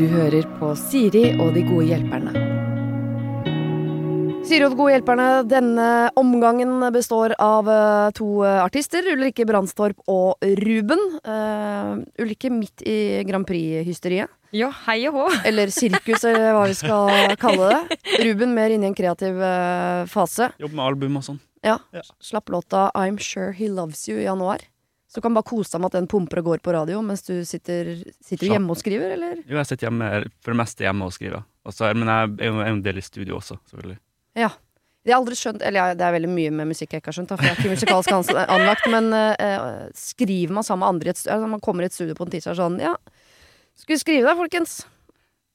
Du hører på Siri og de gode hjelperne. Siri og de gode hjelperne, denne omgangen består av eh, to eh, artister. Ulrikke Brandstorp og Ruben. Uh, Ulrikke midt i Grand Prix-hysteriet. Ja, hei og hå. Eller sirkus, eller hva vi skal kalle det. Ruben mer inne i en kreativ fase. Jobb med album og sånn. Ja. Ja. Slapp låta I'm Sure He Loves You i januar. Så du kan bare kose deg med at den pumper og går på radio mens du sitter, sitter du hjemme og skriver, eller? Jo, jeg sitter hjemme, for det meste hjemme og skriver. Også, men jeg er jo en del i studio også, selvfølgelig. Ja. Det har aldri skjønt Eller ja, det er veldig mye med musikk jeg ikke har skjønt, da, for jeg er ikke musikalsk anlagt, men eh, skriver man sammen med andre i et studio altså, Man kommer i et studio på en tirsdag sånn Ja, skal vi skrive da, folkens?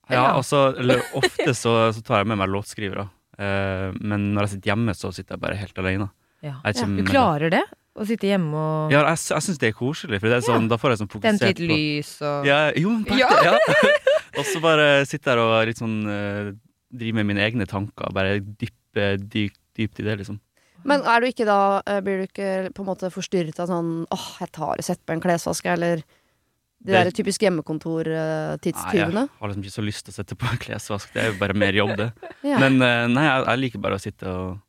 Ja, Ja. eller ofte så, så tar jeg med meg låtskrivere. Eh, men når jeg sitter hjemme, så sitter jeg bare helt alene. Ja. Jeg ja. Du klarer det? Å sitte hjemme og Ja, jeg, jeg syns det er koselig, for det er sånn, da får jeg sånn fokusert tente fokusert litt lys og Ja, jo, på Ja. ekte, ja. og så bare sitte her og litt sånn uh, drive med mine egne tanker. Bare dyppe dypt, dypt i det, liksom. Men er du ikke da eh, Blir du ikke på en måte forstyrret av sånn åh, jeg tar og setter på en klesvask, eller de Det- der typisk Nei, jeg har liksom ikke så lyst til å sette på en klesvask. Det er jo bare mer jobb, det. Ja. Men eh, nei, jeg, jeg liker bare å sitte og,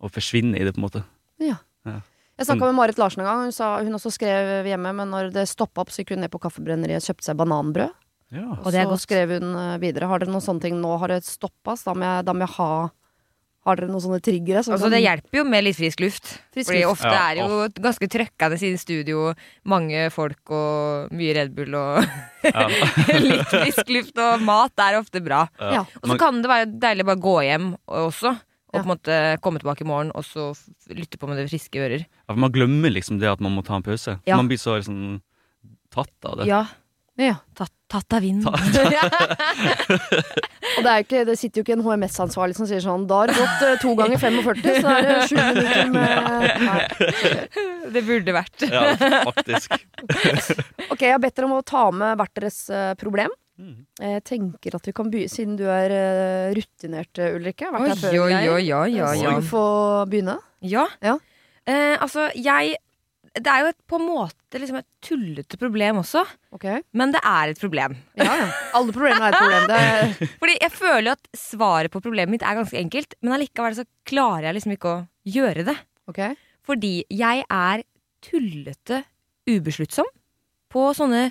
og forsvinne i det, på en måte. ja. Ja. Jeg snakka med Marit Larsen en gang. Hun, sa, hun også skrev hjemme, men når det stoppa opp, så gikk hun ned på kaffebrenneriet og kjøpte seg bananbrød. Ja. Og det så godt. skrev hun eh, videre. Har dere noen sånne ting nå? Har det stoppa? Da, da må jeg ha Har dere noen sånne triggere? Sånn Altså, det hjelper jo med litt frisk luft. Frisk Fordi luft. ofte Ja, er det jo ganske trøkkende i studio. Mange folk og mye Red Bull og Ja. litt frisk luft og mat er ofte bra. Ja. Og så kan det være deilig å bare gå hjem også. Og på en måte komme tilbake i morgen og så lytte på med det friske ører. Ja, for man glemmer liksom det at man må ta en pause. Ja. Man blir så liksom tatt av det. Ja, Ja. tatt, tatt av vinden. Og det, er ikke, det sitter jo ikke en HMS-ansvarlig som sier sånn Da har det gått eh, to ganger 45, så er det sju minutter med Nei. det burde vært. Ja, faktisk. Ok, jeg har bedt dere om å ta med hvert deres eh, problem. Mm. Jeg tenker at vi kan begynne, siden du er eh, rutinert, Ulrikke. Vært her før, oi, Geir. oi, ja, ja, Så ja. du begynne. Ja. Ja. Eh, altså, jeg Det er jo et, på en måte liksom et tullete problem også, Okay. men det er et problem. Ja, ja. Alle problemer er et problem. Det er, Fordi jeg føler at svaret på problemet mitt er ganske enkelt, men allikevel så klarer jeg liksom ikke å gjøre det. Okay. Fordi jeg er tullete ubesluttsom på sånne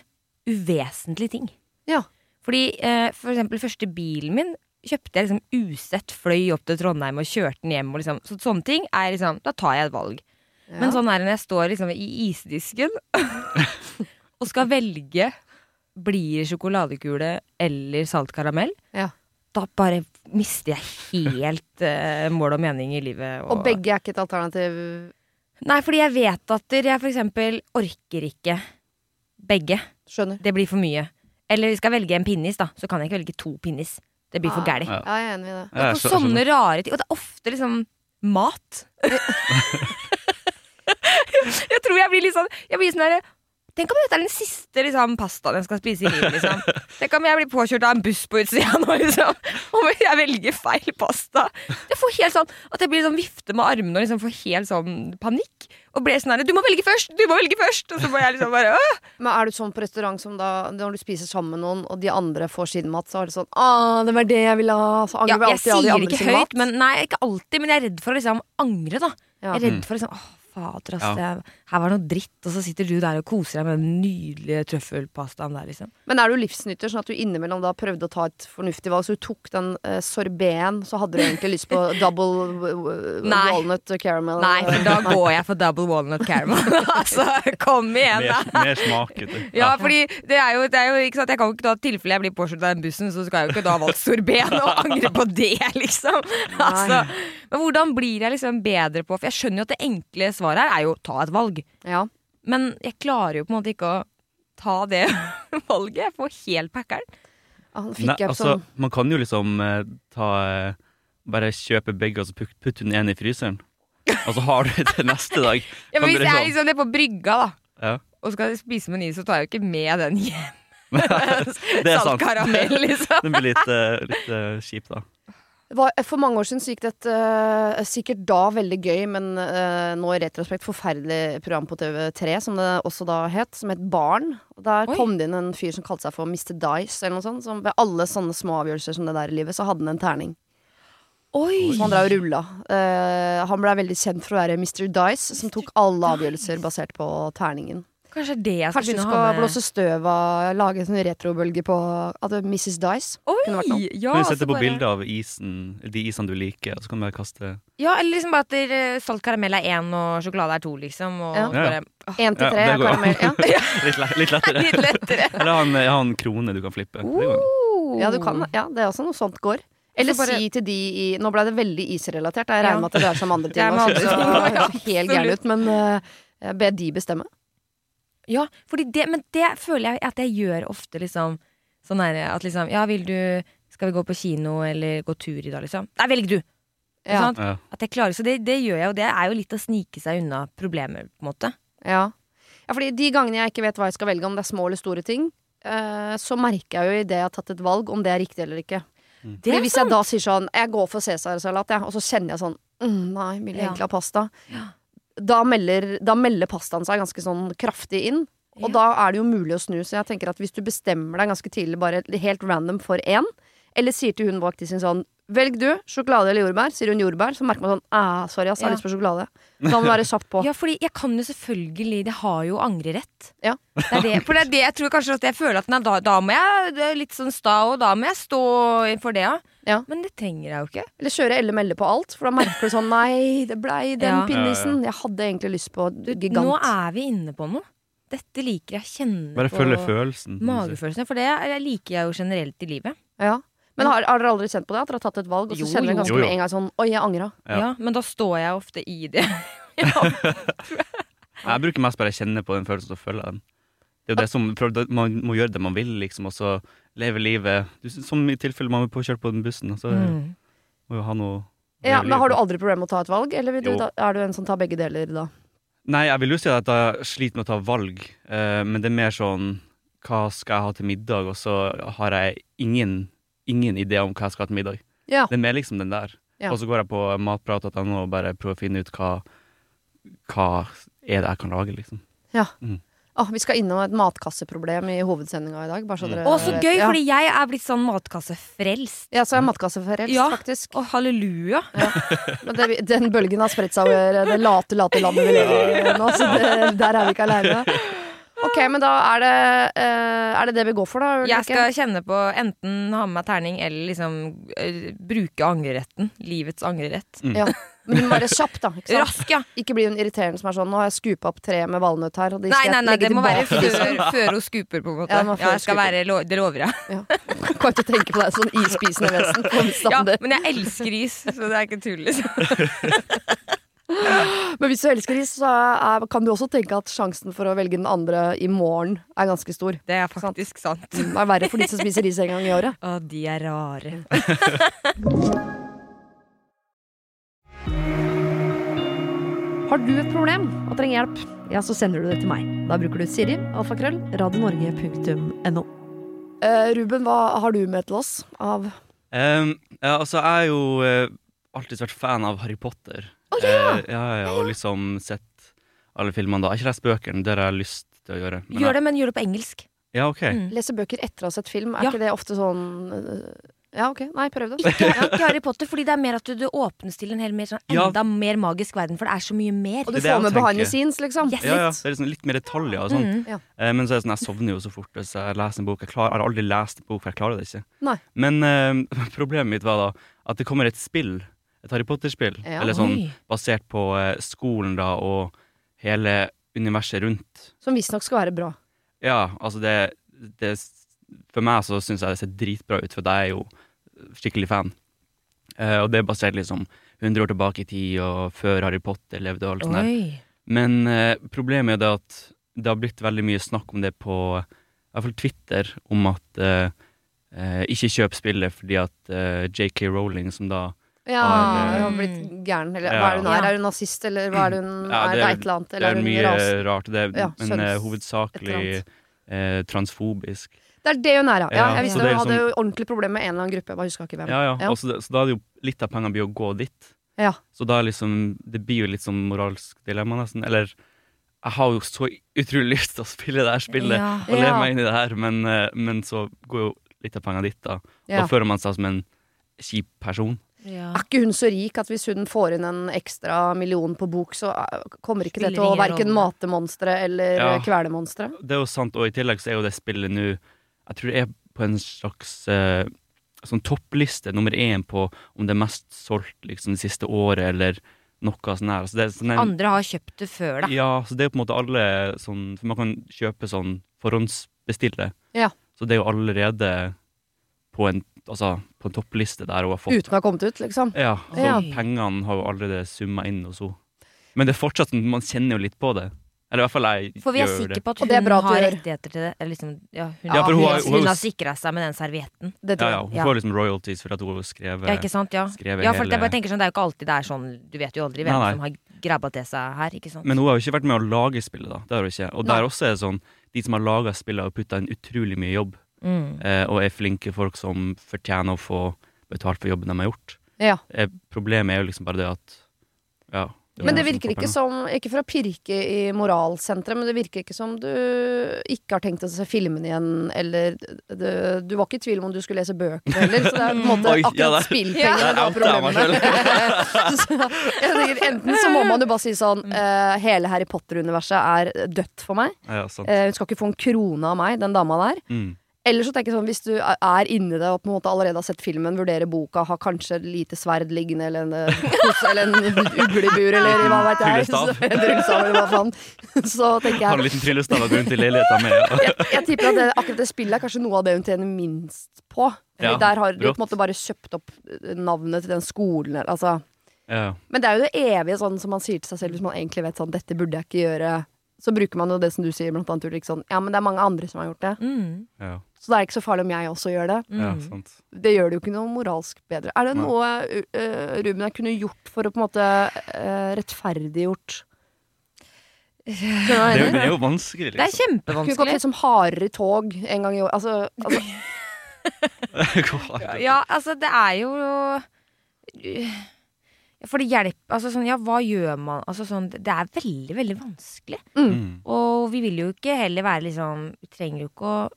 uvesentlige ting. Ja. Fordi eh, for eksempel første bilen min kjøpte jeg liksom usett, fløy opp til Trondheim og kjørte den hjem. Og liksom, så, sånne ting er liksom, da tar jeg et valg. Ja. Men sånn er det når jeg står liksom i isdisken og skal velge blir det sjokoladekule eller salt karamell. Ja. Da bare mister jeg helt uh, mål og mening i livet. Og begge er ikke et alternativ. Nei, fordi jeg vet at jeg for eksempel orker ikke begge. Skjønner. Det blir for mye. Eller vi skal velge en pinnis, da. Så kan jeg ikke velge to pinnis. Det blir for Ah. gærent. Ja. Ja, jeg er enig i det. Ja, jeg Og sånne rare ting. Og det er ofte liksom mat. jeg tror jeg blir litt sånn Jeg blir sånn derre Tenk om dette er den siste liksom, pastaen jeg skal spise i livet. Liksom. Tenk om jeg blir påkjørt av en buss på utsida nå, liksom. Om jeg velger feil pasta. Jeg får helt sånn At jeg blir sånn vifte med armene og liksom får helt sånn panikk. Og blir sånn her Du må velge først! Du må velge først! Og så må jeg liksom bare Åh! Men er du sånn på restaurant som da når du spiser sammen med noen, og de andre får sin mat, så er det sånn ah, det var det jeg ville ha. Så Ja, angrer vi jeg alltid av de andre ikke sin høyt, mat. men nei, ikke alltid. Men jeg er redd for å liksom angre, da. Ja. Jeg er redd for liksom Åh, fader, ass. Ja. Det, her var det noe dritt, og så sitter du der og koser deg med den nydelige trøffelpastaen der, liksom. Men er du livsnytter, sånn at du innimellom da prøvde å ta et fornuftig valg, så du tok den uh, sorbeten, så hadde du egentlig lyst på double Nei. walnut caramel? Nei, for da går jeg for double walnut caramel. altså, kom igjen, da! Mer, mer smakete. Ja, fordi det er jo, det er jo ikke sant, Jeg kan jo ikke da, tilfelle jeg blir påkjørt av den bussen, så skal jeg jo ikke da ha valgt sorbeten og angre på det, liksom. Altså, men hvordan blir jeg liksom bedre på For jeg skjønner jo at det enkle svaret her er jo ta et valg. Ja. Men jeg klarer jo på en måte ikke å ta det valget. Jeg får helt packeren. Nei, altså, sånn man kan jo liksom eh, ta eh, Bare kjøpe begge og så put- putte den ene i fryseren. Og så har du det til neste dag. Ja, men hvis jeg er sånn- liksom nede på brygga da Ja. og skal spise meny, så tar jeg jo ikke med den hjem. Det er sant. Karamell, liksom. den blir litt, uh, litt uh, kjipt, da. Var, for mange år siden så gikk det et uh, sikkert da veldig gøy, men uh, nå i retrospekt forferdelig program på TV3, som det også da het, som het Barn. Der Oi. kom det inn en fyr som kalte seg for Mr. Dice, eller noe sånt. Som ved alle sånne små avgjørelser som det der i livet, så hadde han en terning. Oi! Som han drev og rulla. Uh, han blei veldig kjent for å være Mr. Dice, som tok alle avgjørelser basert på terningen. Kanskje det jeg skal Kanskje du begynne å skal ha med blåse støv av Lage en sånn retrobølge på at er Mrs. Dice. kunne vært noe. Ja, Kan du sette på bare- bilde av isen, de isene du liker, og så kan du bare kaste Ja, eller liksom bare at der, salt karamell er én og sjokolade er to, liksom. Og Ja. bare Én til Ja, tre går karamell. Ja. litt, le- litt lettere. Litt lettere. Eller ha en, ha en krone du kan flippe. Uh. ja, du kan. Ja, det er også noe sånt går. Eller bare- si til de i Nå ble det veldig isrelatert. Jeg regner med at det dreier seg andre ting. Det er med andre ting, ja, helt gæren ut, men uh, be de bestemme. Ja, fordi det, men det føler jeg at jeg gjør ofte, liksom. Sånn her, at liksom Ja, vil du Skal vi gå på kino eller gå tur i dag, liksom? Nei, velg du! Ja. sant? Ja. At jeg klarer, så det, det gjør jeg, og det er jo litt å snike seg unna problemer, på en måte. Ja. ja, fordi de gangene jeg ikke vet hva jeg skal velge, om det er små eller store ting, eh, så merker jeg jo idet jeg har tatt et valg, om det er riktig eller ikke. Det Fordi er hvis jeg da sier sånn Jeg går for cæsarsalat, jeg, og så kjenner jeg sånn mm, Nei, vil jeg egentlig ha pasta? Da melder, da melder pastaen seg ganske sånn kraftig inn. Og Ja. da er det jo mulig å snu. Så jeg tenker at hvis du bestemmer deg ganske tidlig, bare helt random for én, eller sier til hun bak sin sånn Velg du, sjokolade eller jordbær? Sier hun jordbær, så merker man sånn ah, Sorry, ass, jeg har Ja. lyst på sjokolade. Da må du være kjapt på. Ja, fordi jeg kan jo selvfølgelig Det har jo angrerett. Ja. Det er det, for det er det jeg tror kanskje at jeg føler at nei, da, da må jeg litt sånn sta, og da må jeg stå for det, ja. Ja. Men det trenger jeg jo ikke. Eller kjøre elle melle på alt, for da merker du sånn Nei, det blei den Ja. pinnisen. Jeg hadde egentlig lyst på gigant. Nå er vi inne på noe. Dette liker jeg. Kjenne Bare på følge følelsen. magefølelsen. For det liker jeg jo generelt i livet. Ja. Men har, har dere aldri kjent på det? At dere har tatt et valg, og så Jo, kjenner dere ganske Jo, jo. med en gang sånn Oi, jeg angra. Ja. Ja. Men da står jeg ofte i det. ja. Jeg bruker mest bare å kjenne på den følelsen, og følge den. Det er jo det som, Man må gjøre det man vil, liksom, og så leve livet Som i tilfelle man blir kjørt på den bussen. Så Mm. må jo ha noe Ja, men har du aldri problemer med å ta et valg, eller du, da, er du en som tar begge deler da? Nei, jeg vil jo si at jeg sliter med å ta valg, eh, men det er mer sånn Hva skal jeg ha til middag? Og så har jeg ingen, ingen idé om hva jeg skal ha til middag. Ja. Det er mer liksom den der. Ja. Og så går jeg på matprat.no og bare prøver å finne ut hva Hva er det jeg kan lage, liksom. Ah, vi skal innom et matkasseproblem i hovedsendinga i dag. Bare så Mm. dere Å, så gøy, ja. fordi jeg er blitt sånn matkassefrelst. Ja, så er jeg matkassefrelst, Ja. faktisk. Å, halleluja. Men det, den bølgen har spredt seg over det late, late landet vi lever i nå, så det, der er vi ikke aleine. Ok, men da er det, uh, er det det vi går for, da? Ulrikke? Jeg skal kjenne på enten ha med meg terning eller liksom uh, bruke angreretten. Livets angrerett. Mm. Ja. Men hun må være kjapp, da. Ikke, sant? Rask, ja. ikke bli hun irriterende som er sånn 'Nå har jeg skupa opp tre med valnøtt her', og de skal nei, nei, nei, legge det må være før, før hun skuper, på en måte. Ja, det Ja, skuper. være, lo- det lover jeg. Ja. Kan ikke tenke på deg sånn ispisende vesen. Ja, men jeg elsker is, så det er ikke tull, liksom. Men hvis du elsker is, så er, kan du også tenke at sjansen for å velge den andre i morgen er ganske stor. Det er faktisk sant. Det er verre for de som spiser is en gang i året. Å, de er rare. Har du et problem og trenger hjelp, ja, så sender du det til meg. Da bruker du Siri, alfakrøll, radionorge.no. Uh, Ruben, hva har du med til oss av Um, ja, altså, jeg er jo uh, alltid vært fan av Harry Potter. Å, ja! Eh, ja, ja, Og liksom sett alle filmene da. Jeg har ikke lest bøkene, det har jeg lyst til å gjøre. Men Gjør det, men gjør det på engelsk. Ja, ok. Mm. Lese bøker etter å ha sett film? Er Ja. ikke det ofte sånn øh, Ja, ok. Nei, prøv det. Ikke, ikke Harry Potter, fordi det er mer at du, du åpnes til en hel mer sånn, Ja. enda mer magisk verden, for det er så mye mer. Og du får med behind the scenes, liksom. Yes. Ja, ja, det er liksom litt mer detaljer og sånn. Mm. Ja. Eh, men så er det sånn, jeg sovner jo så fort hvis jeg leser en bok. Jeg, klar, jeg har aldri lest en bok, for jeg klarer det ikke. Nei. Men eh, problemet mitt var da at det kommer et spill, et Harry Potter-spill, Ja. eller sånn Oi. basert på eh, skolen da, og hele universet rundt. Som visstnok skal være bra. Ja, altså det, det For meg så syns jeg det ser dritbra ut, for jeg er jo skikkelig fan. Uh, og det er basert liksom 100 år tilbake i tid, og før Harry Potter levde og alt sånt der. Men uh, problemet er det at det har blitt veldig mye snakk om det på i hvert fall Twitter, om at uh, ikke kjøp spillet fordi at JK Rowling, som da Ja, Har, hun har blitt gæren. Eller ja. hva er det hun her? Ja. Er hun nazist, eller hva er hun Ja, er? det Det er- er et eller annet. Det Eller er er mye ras? rart. Det, Ja, men eh, hovedsakelig eh, transfobisk. Det er det hun er, ja. jeg visste så hun er hadde sånn- jo ordentlig problem med en eller annen gruppe. Jeg bare husker ikke hvem. Ja, ja. Ja. Og så, så da er det jo litt av pengene blir å gå dit. Ja. Så da er liksom Det blir jo litt sånn moralsk dilemma, nesten. Eller jeg har jo så utrolig lyst til å spille det her spillet Ja. og leve Ja. meg inn i det her, men, eh, men så går jo litt av pengene dit, da. Ja. Da føler man seg som en kjip person. Ja. Er ikke hun så rik at hvis hun får inn en ekstra million på bok, så eh, kommer ikke det til å verken mate monstre eller Ja. ja. kvele monstre? Det er jo sant, og i tillegg så er jo det spillet nå Jeg tror det er på en slags uh, sånn toppliste, nummer én på om det er mest solgt liksom det siste året, eller noe sånn her. Så det er sånn en, Andre har kjøpt det før, da. Ja, så det er på en måte alle sånn For man kan kjøpe sånn forhåndsbestille. Ja. Så det er jo allerede på en, altså, på en toppliste der hun har fått Uten å ha kommet ut, liksom? Ja, så Ja. pengene har jo allerede summa inn hos henne. Men det er fortsatt sånn, man kjenner jo litt på det. Eller i hvert fall jeg gjør det. For vi er sikre på at hun bra at du har gjør. rettigheter til det. Eller liksom, ja, hun, Ja, for hun hun, har- hun har har sikra seg med den servietten. Det Ja, jeg. ja, ja, hun Ja. får liksom royalties for at hun har skrevet Ja, ikke sant? Ja, skrevet ja for hele- jeg bare tenker sånn, det er jo ikke alltid det er sånn Du vet jo aldri hvem Nei, nei. som har grabba til seg her, ikke sant? Men hun har jo ikke vært med å lage spillet, da. Det har hun ikke. Og Nei. der også er det sånn De som har laga spillet, har putta inn utrolig mye jobb. Mm. Eh, og er flinke folk som fortjener å få betalt for jobben de har gjort. Ja. Eh, problemet er jo liksom bare det at Ja. Men det noen som virker ikke som, ikke for å pirke i moralsenteret, men det virker ikke som du ikke har tenkt å se filmen igjen, eller det, Du var ikke i tvil om du skulle lese bøker heller, så det er på en måte Oi, ja, akkurat der- spillpengene ja. outa jeg tenker, enten så må man jo bare si sånn uh, Hele Harry Potter-universet er dødt for meg. Ja, sant. Eh, hun skal ikke få en krone av meg, den dama der. Mm. Eller så tenker jeg sånn, hvis du er- inni det og på en måte allerede har sett filmen, vurderer boka, har kanskje et lite sverd liggende, eller en, eh, eller en uglebur bur, eller hva veit jeg. Tryllestav. Så- eller hva faen. Så tenker jeg Har en liten tryllestav rundt i leiligheta med. jeg, jeg tipper at det, akkurat det spillet er kanskje noe av det hun tjener minst på. Ja, der har de på en måte bare kjøpt opp eh, navnet til den skolen. eller- Altså. Ja. Men det er jo det evige sånn som man sier til seg selv hvis man egentlig vet sånn dette burde jeg ikke gjøre. Så bruker man jo det som du sier, blant annet Ulrik, sånn ja, men det er mange andre som har gjort det. Mm. Ja. Så da er det ikke så farlig om jeg også gjør det. ja, Mm. sant. Det gjør det jo ikke noe moralsk bedre. Er det Nei. noe uh, Ruben jeg kunne gjort for å på en måte uh, rettferdiggjort Det er, jo- det er jo vanskelig, Det er kjempevanskelig. Kunne gått litt som hardere tog en gang i år. Altså, altså Ja, altså, det er jo For det hjelper Altså sånn, ja, hva gjør man? Altså sånn, det er veldig, veldig vanskelig. Mm. Og vi vil jo ikke heller være liksom Vi trenger jo ikke å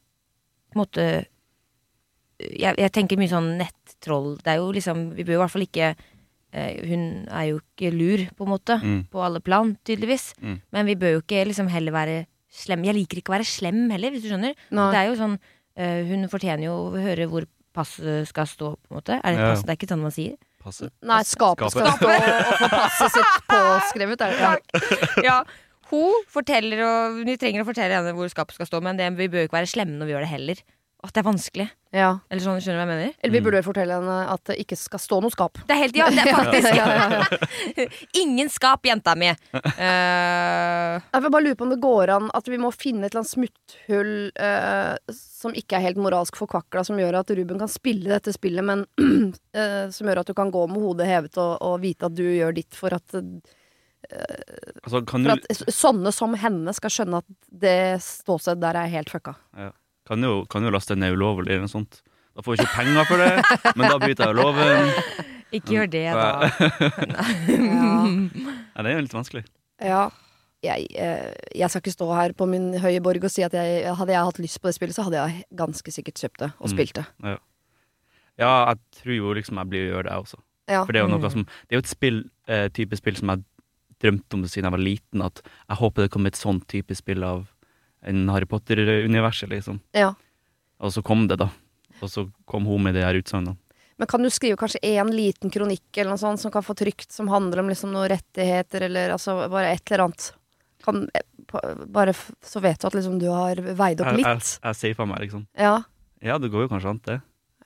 måte jeg, jeg tenker mye sånn nettroll. Det er jo liksom Vi bør i hvert fall ikke eh, Hun er jo ikke lur, på en måte. Mm. På alle plan, tydeligvis. Mm. Men vi bør jo ikke liksom heller være slem. Jeg liker ikke å være slem heller, hvis du skjønner. Nei. Det er jo sånn eh, Hun fortjener jo å høre hvor passet skal stå, på en måte. Er det, Ja. pass? det er ikke sånn man sier? Passe. Nei, skapet skal stå og få passet sitt påskrevet. Er det, ja. ja. Hun forteller, og vi trenger å fortelle henne hvor skapet skal stå, men det, vi bør jo ikke være slemme når vi gjør det heller. At det er vanskelig. Ja. Eller sånn, skjønner du hva jeg mener? Eller vi burde burde fortelle henne at det ikke skal stå noe skap. Det er helt, ja, det er faktisk ja, ja. Ingen skap, jenta mi! Uh... Jeg vil bare lure på om det går an at vi må finne et eller annet smutthull uh, som ikke er helt moralsk forkvakla, som gjør at Ruben kan spille dette spillet, men uh, som gjør at du kan gå med hodet hevet og, og vite at du gjør ditt for at, Altså, kan for du, at sånne som henne skal skjønne at det ståstedet der er helt fucka. kan jo, kan jo laste ned ulovlig eller noe sånt. Da får vi ikke penger for det, men da bryter jeg loven. ikke gjør det, da. Ja. Ja, det er jo litt vanskelig. Ja. Jeg, eh, jeg skal ikke stå her på min høye borg og si at jeg, hadde jeg hatt lyst på det spillet, så hadde jeg ganske sikkert kjøpt det og Mm. spilt det. Ja, jeg tror jo liksom jeg blir å gjøre det også. Ja. For det er jo Mm. noe som Det er jo et spill, eh, type spill som jeg drømte om det siden jeg var liten, at jeg håper det kommer et sånn type spill av en Harry Potter-universet, liksom. ja. Og så kom det, da. Og så kom hun med de her utsagnene. Men kan du skrive kanskje én liten kronikk eller noe sånt som kan få trykt, som handler om liksom noen rettigheter, eller altså bare et eller annet? Kan, bare så vet du at liksom du har veid opp Jeg, jeg, litt. jeg safa meg, liksom. Ja. Ja, det går jo kanskje an, det.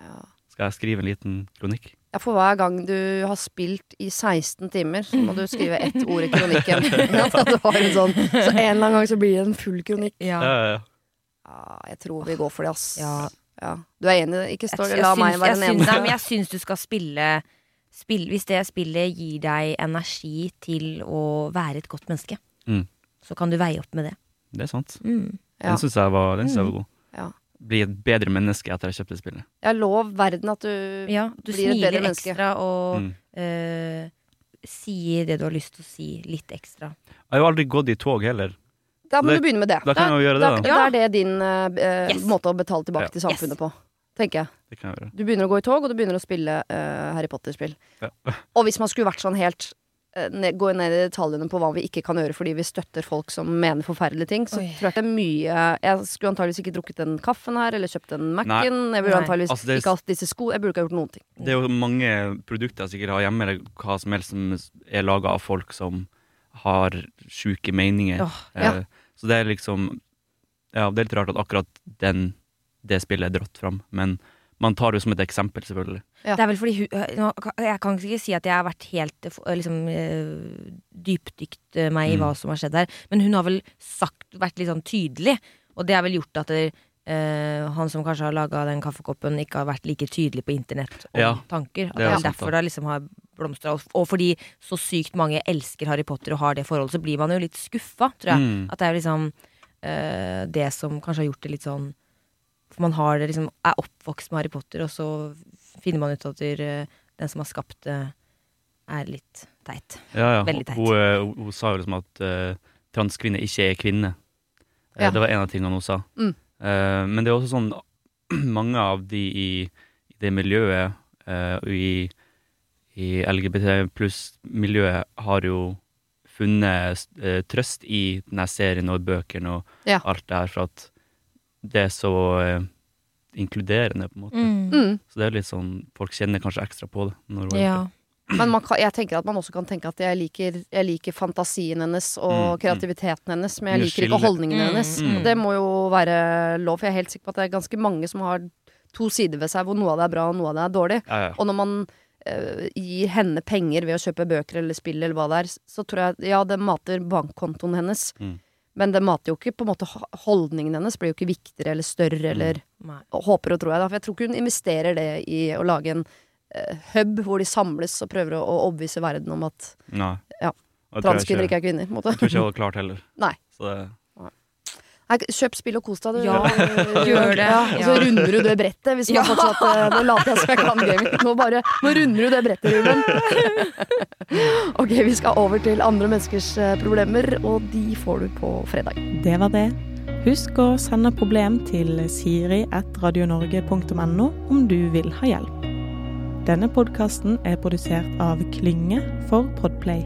ja. Skal jeg skrive en liten kronikk? Ja, For hver gang du har spilt i 16 timer, så må du skrive ett ord i kronikken. Ja, du har en sånn. Så en eller annen gang så blir det en full kronikk. Ja. Ja, ja, ja. Ja, jeg tror vi går for det, ass. Ja. Ja. Du er enig? Ikke stå, la meg syns, være jeg, den syns, nei, men jeg syns du skal spille, spille Hvis det spillet gir deg energi til å være et godt menneske, Mm. så kan du veie opp med det. Det er sant. Mm. Ja. Den syns jeg, var- den synes jeg var god. Ja. Bli et bedre menneske etter jeg kjøpte spillet. Jeg lov verden at du Ja, du Blir et bedre menneske smiler menneske. ekstra og Mm. eh, sier det du har lyst til å si, litt ekstra. Jeg har jo aldri gått i tog heller. Da må Det- du begynne med det. Da kan jeg jo gjøre det, Da, da. da er det din eh, eh, Yes. måte å betale tilbake Ja. til samfunnet Yes. på. Tenker jeg. Det kan jeg gjøre. Du begynner å gå i tog, og du begynner å spille eh, Harry Potter-spill. Ja. Og hvis man skulle vært sånn helt Gå ned i detaljene på hva vi ikke kan gjøre fordi vi støtter folk som mener forferdelige ting, så Oi. tror jeg det er mye Jeg skulle antageligvis ikke drukket den kaffen her, eller kjøpt den Mac-en. Jeg burde antageligvis Altså, er- ikke hatt disse sko. Jeg burde ikke ha gjort noen ting. Det er jo mange produkter jeg sikkert har hjemme, eller hva som helst som er laga av folk som har sjuke meninger. Oh, ja. Eh, Så det er liksom Ja, det er litt rart at akkurat den, det spillet er dratt fram, men man tar det som et eksempel, selvfølgelig. Ja. Det er vel fordi hun, øh, Jeg kan ikke si at jeg har vært helt øh, liksom, øh, dypdykt meg i Mm. hva som har skjedd her, men hun har vel sagt, vært litt sånn tydelig, og det har vel gjort at det, Uh, han som kanskje har laga den kaffekoppen, ikke har vært like tydelig på internett om Ja, tanker. At det er det er derfor det liksom har blomstra. Og- Og fordi så sykt mange elsker Harry Potter og har det forholdet, så blir man jo litt skuffa, tror jeg. Mm. At det er liksom uh, det som kanskje har gjort det litt sånn For man har det liksom, er oppvokst med Harry Potter, og så finner man ut at øh, den som har skapt det, er litt teit. Ja, ja. Veldig teit. Hun, eh, hun, hun sa jo liksom at uh, transkvinner ikke er kvinner. Eh, Ja. Det var en av tingene hun sa. Mm. Uh, men det er også sånn mange av de i, i det miljøet, uh, i, i LGBT pluss-miljøet, har jo funnet uh, trøst i denne serien og bøkene og Ja. alt det her, for at det er så eh, inkluderende, på en måte. Mm. Så det er litt sånn Folk kjenner kanskje ekstra på det. Når Ja. Men man kan, jeg tenker at man også kan tenke at jeg liker, jeg liker fantasien hennes og Mm, mm. kreativiteten hennes, men jeg Mye liker ikke holdningene Mm, hennes. mm. Og det må jo være lov, for jeg er helt sikker på at det er ganske mange som har to sider ved seg, hvor noe av det er bra og noe av det er dårlig. Ja, ja. Og når man eh, gir henne penger ved å kjøpe bøker eller spill eller hva det er, så tror jeg ja, det mater bankkontoen hennes. Mm. Men det mater jo ikke på en måte Holdningen hennes blir jo ikke viktigere eller større eller Nei. Håper og tror jeg, da. For jeg tror ikke hun investerer det i å lage en uh, hub hvor de samles og prøver å, å overbevise verden om at Nei. Ja. Transkvinner ikke er kvinner. På en måte. Jeg tror ikke hun hadde klart heller. Nei. Så det, Kjøp spill og kos deg, du. Ja, gjør det. Ja, og så Ja. runder du det brettet. Hvis man Ja. fortsatt, eh, nå later jeg som jeg kan gaming. Nå, bare, nå runder du det brettet, Ruben. ok, vi skal over til andre menneskers eh, problemer, og de får du på fredag. Det var det. Husk å sende problem til siri.radionorge.no om du vil ha hjelp. Denne podkasten er produsert av Klynge for Podplay.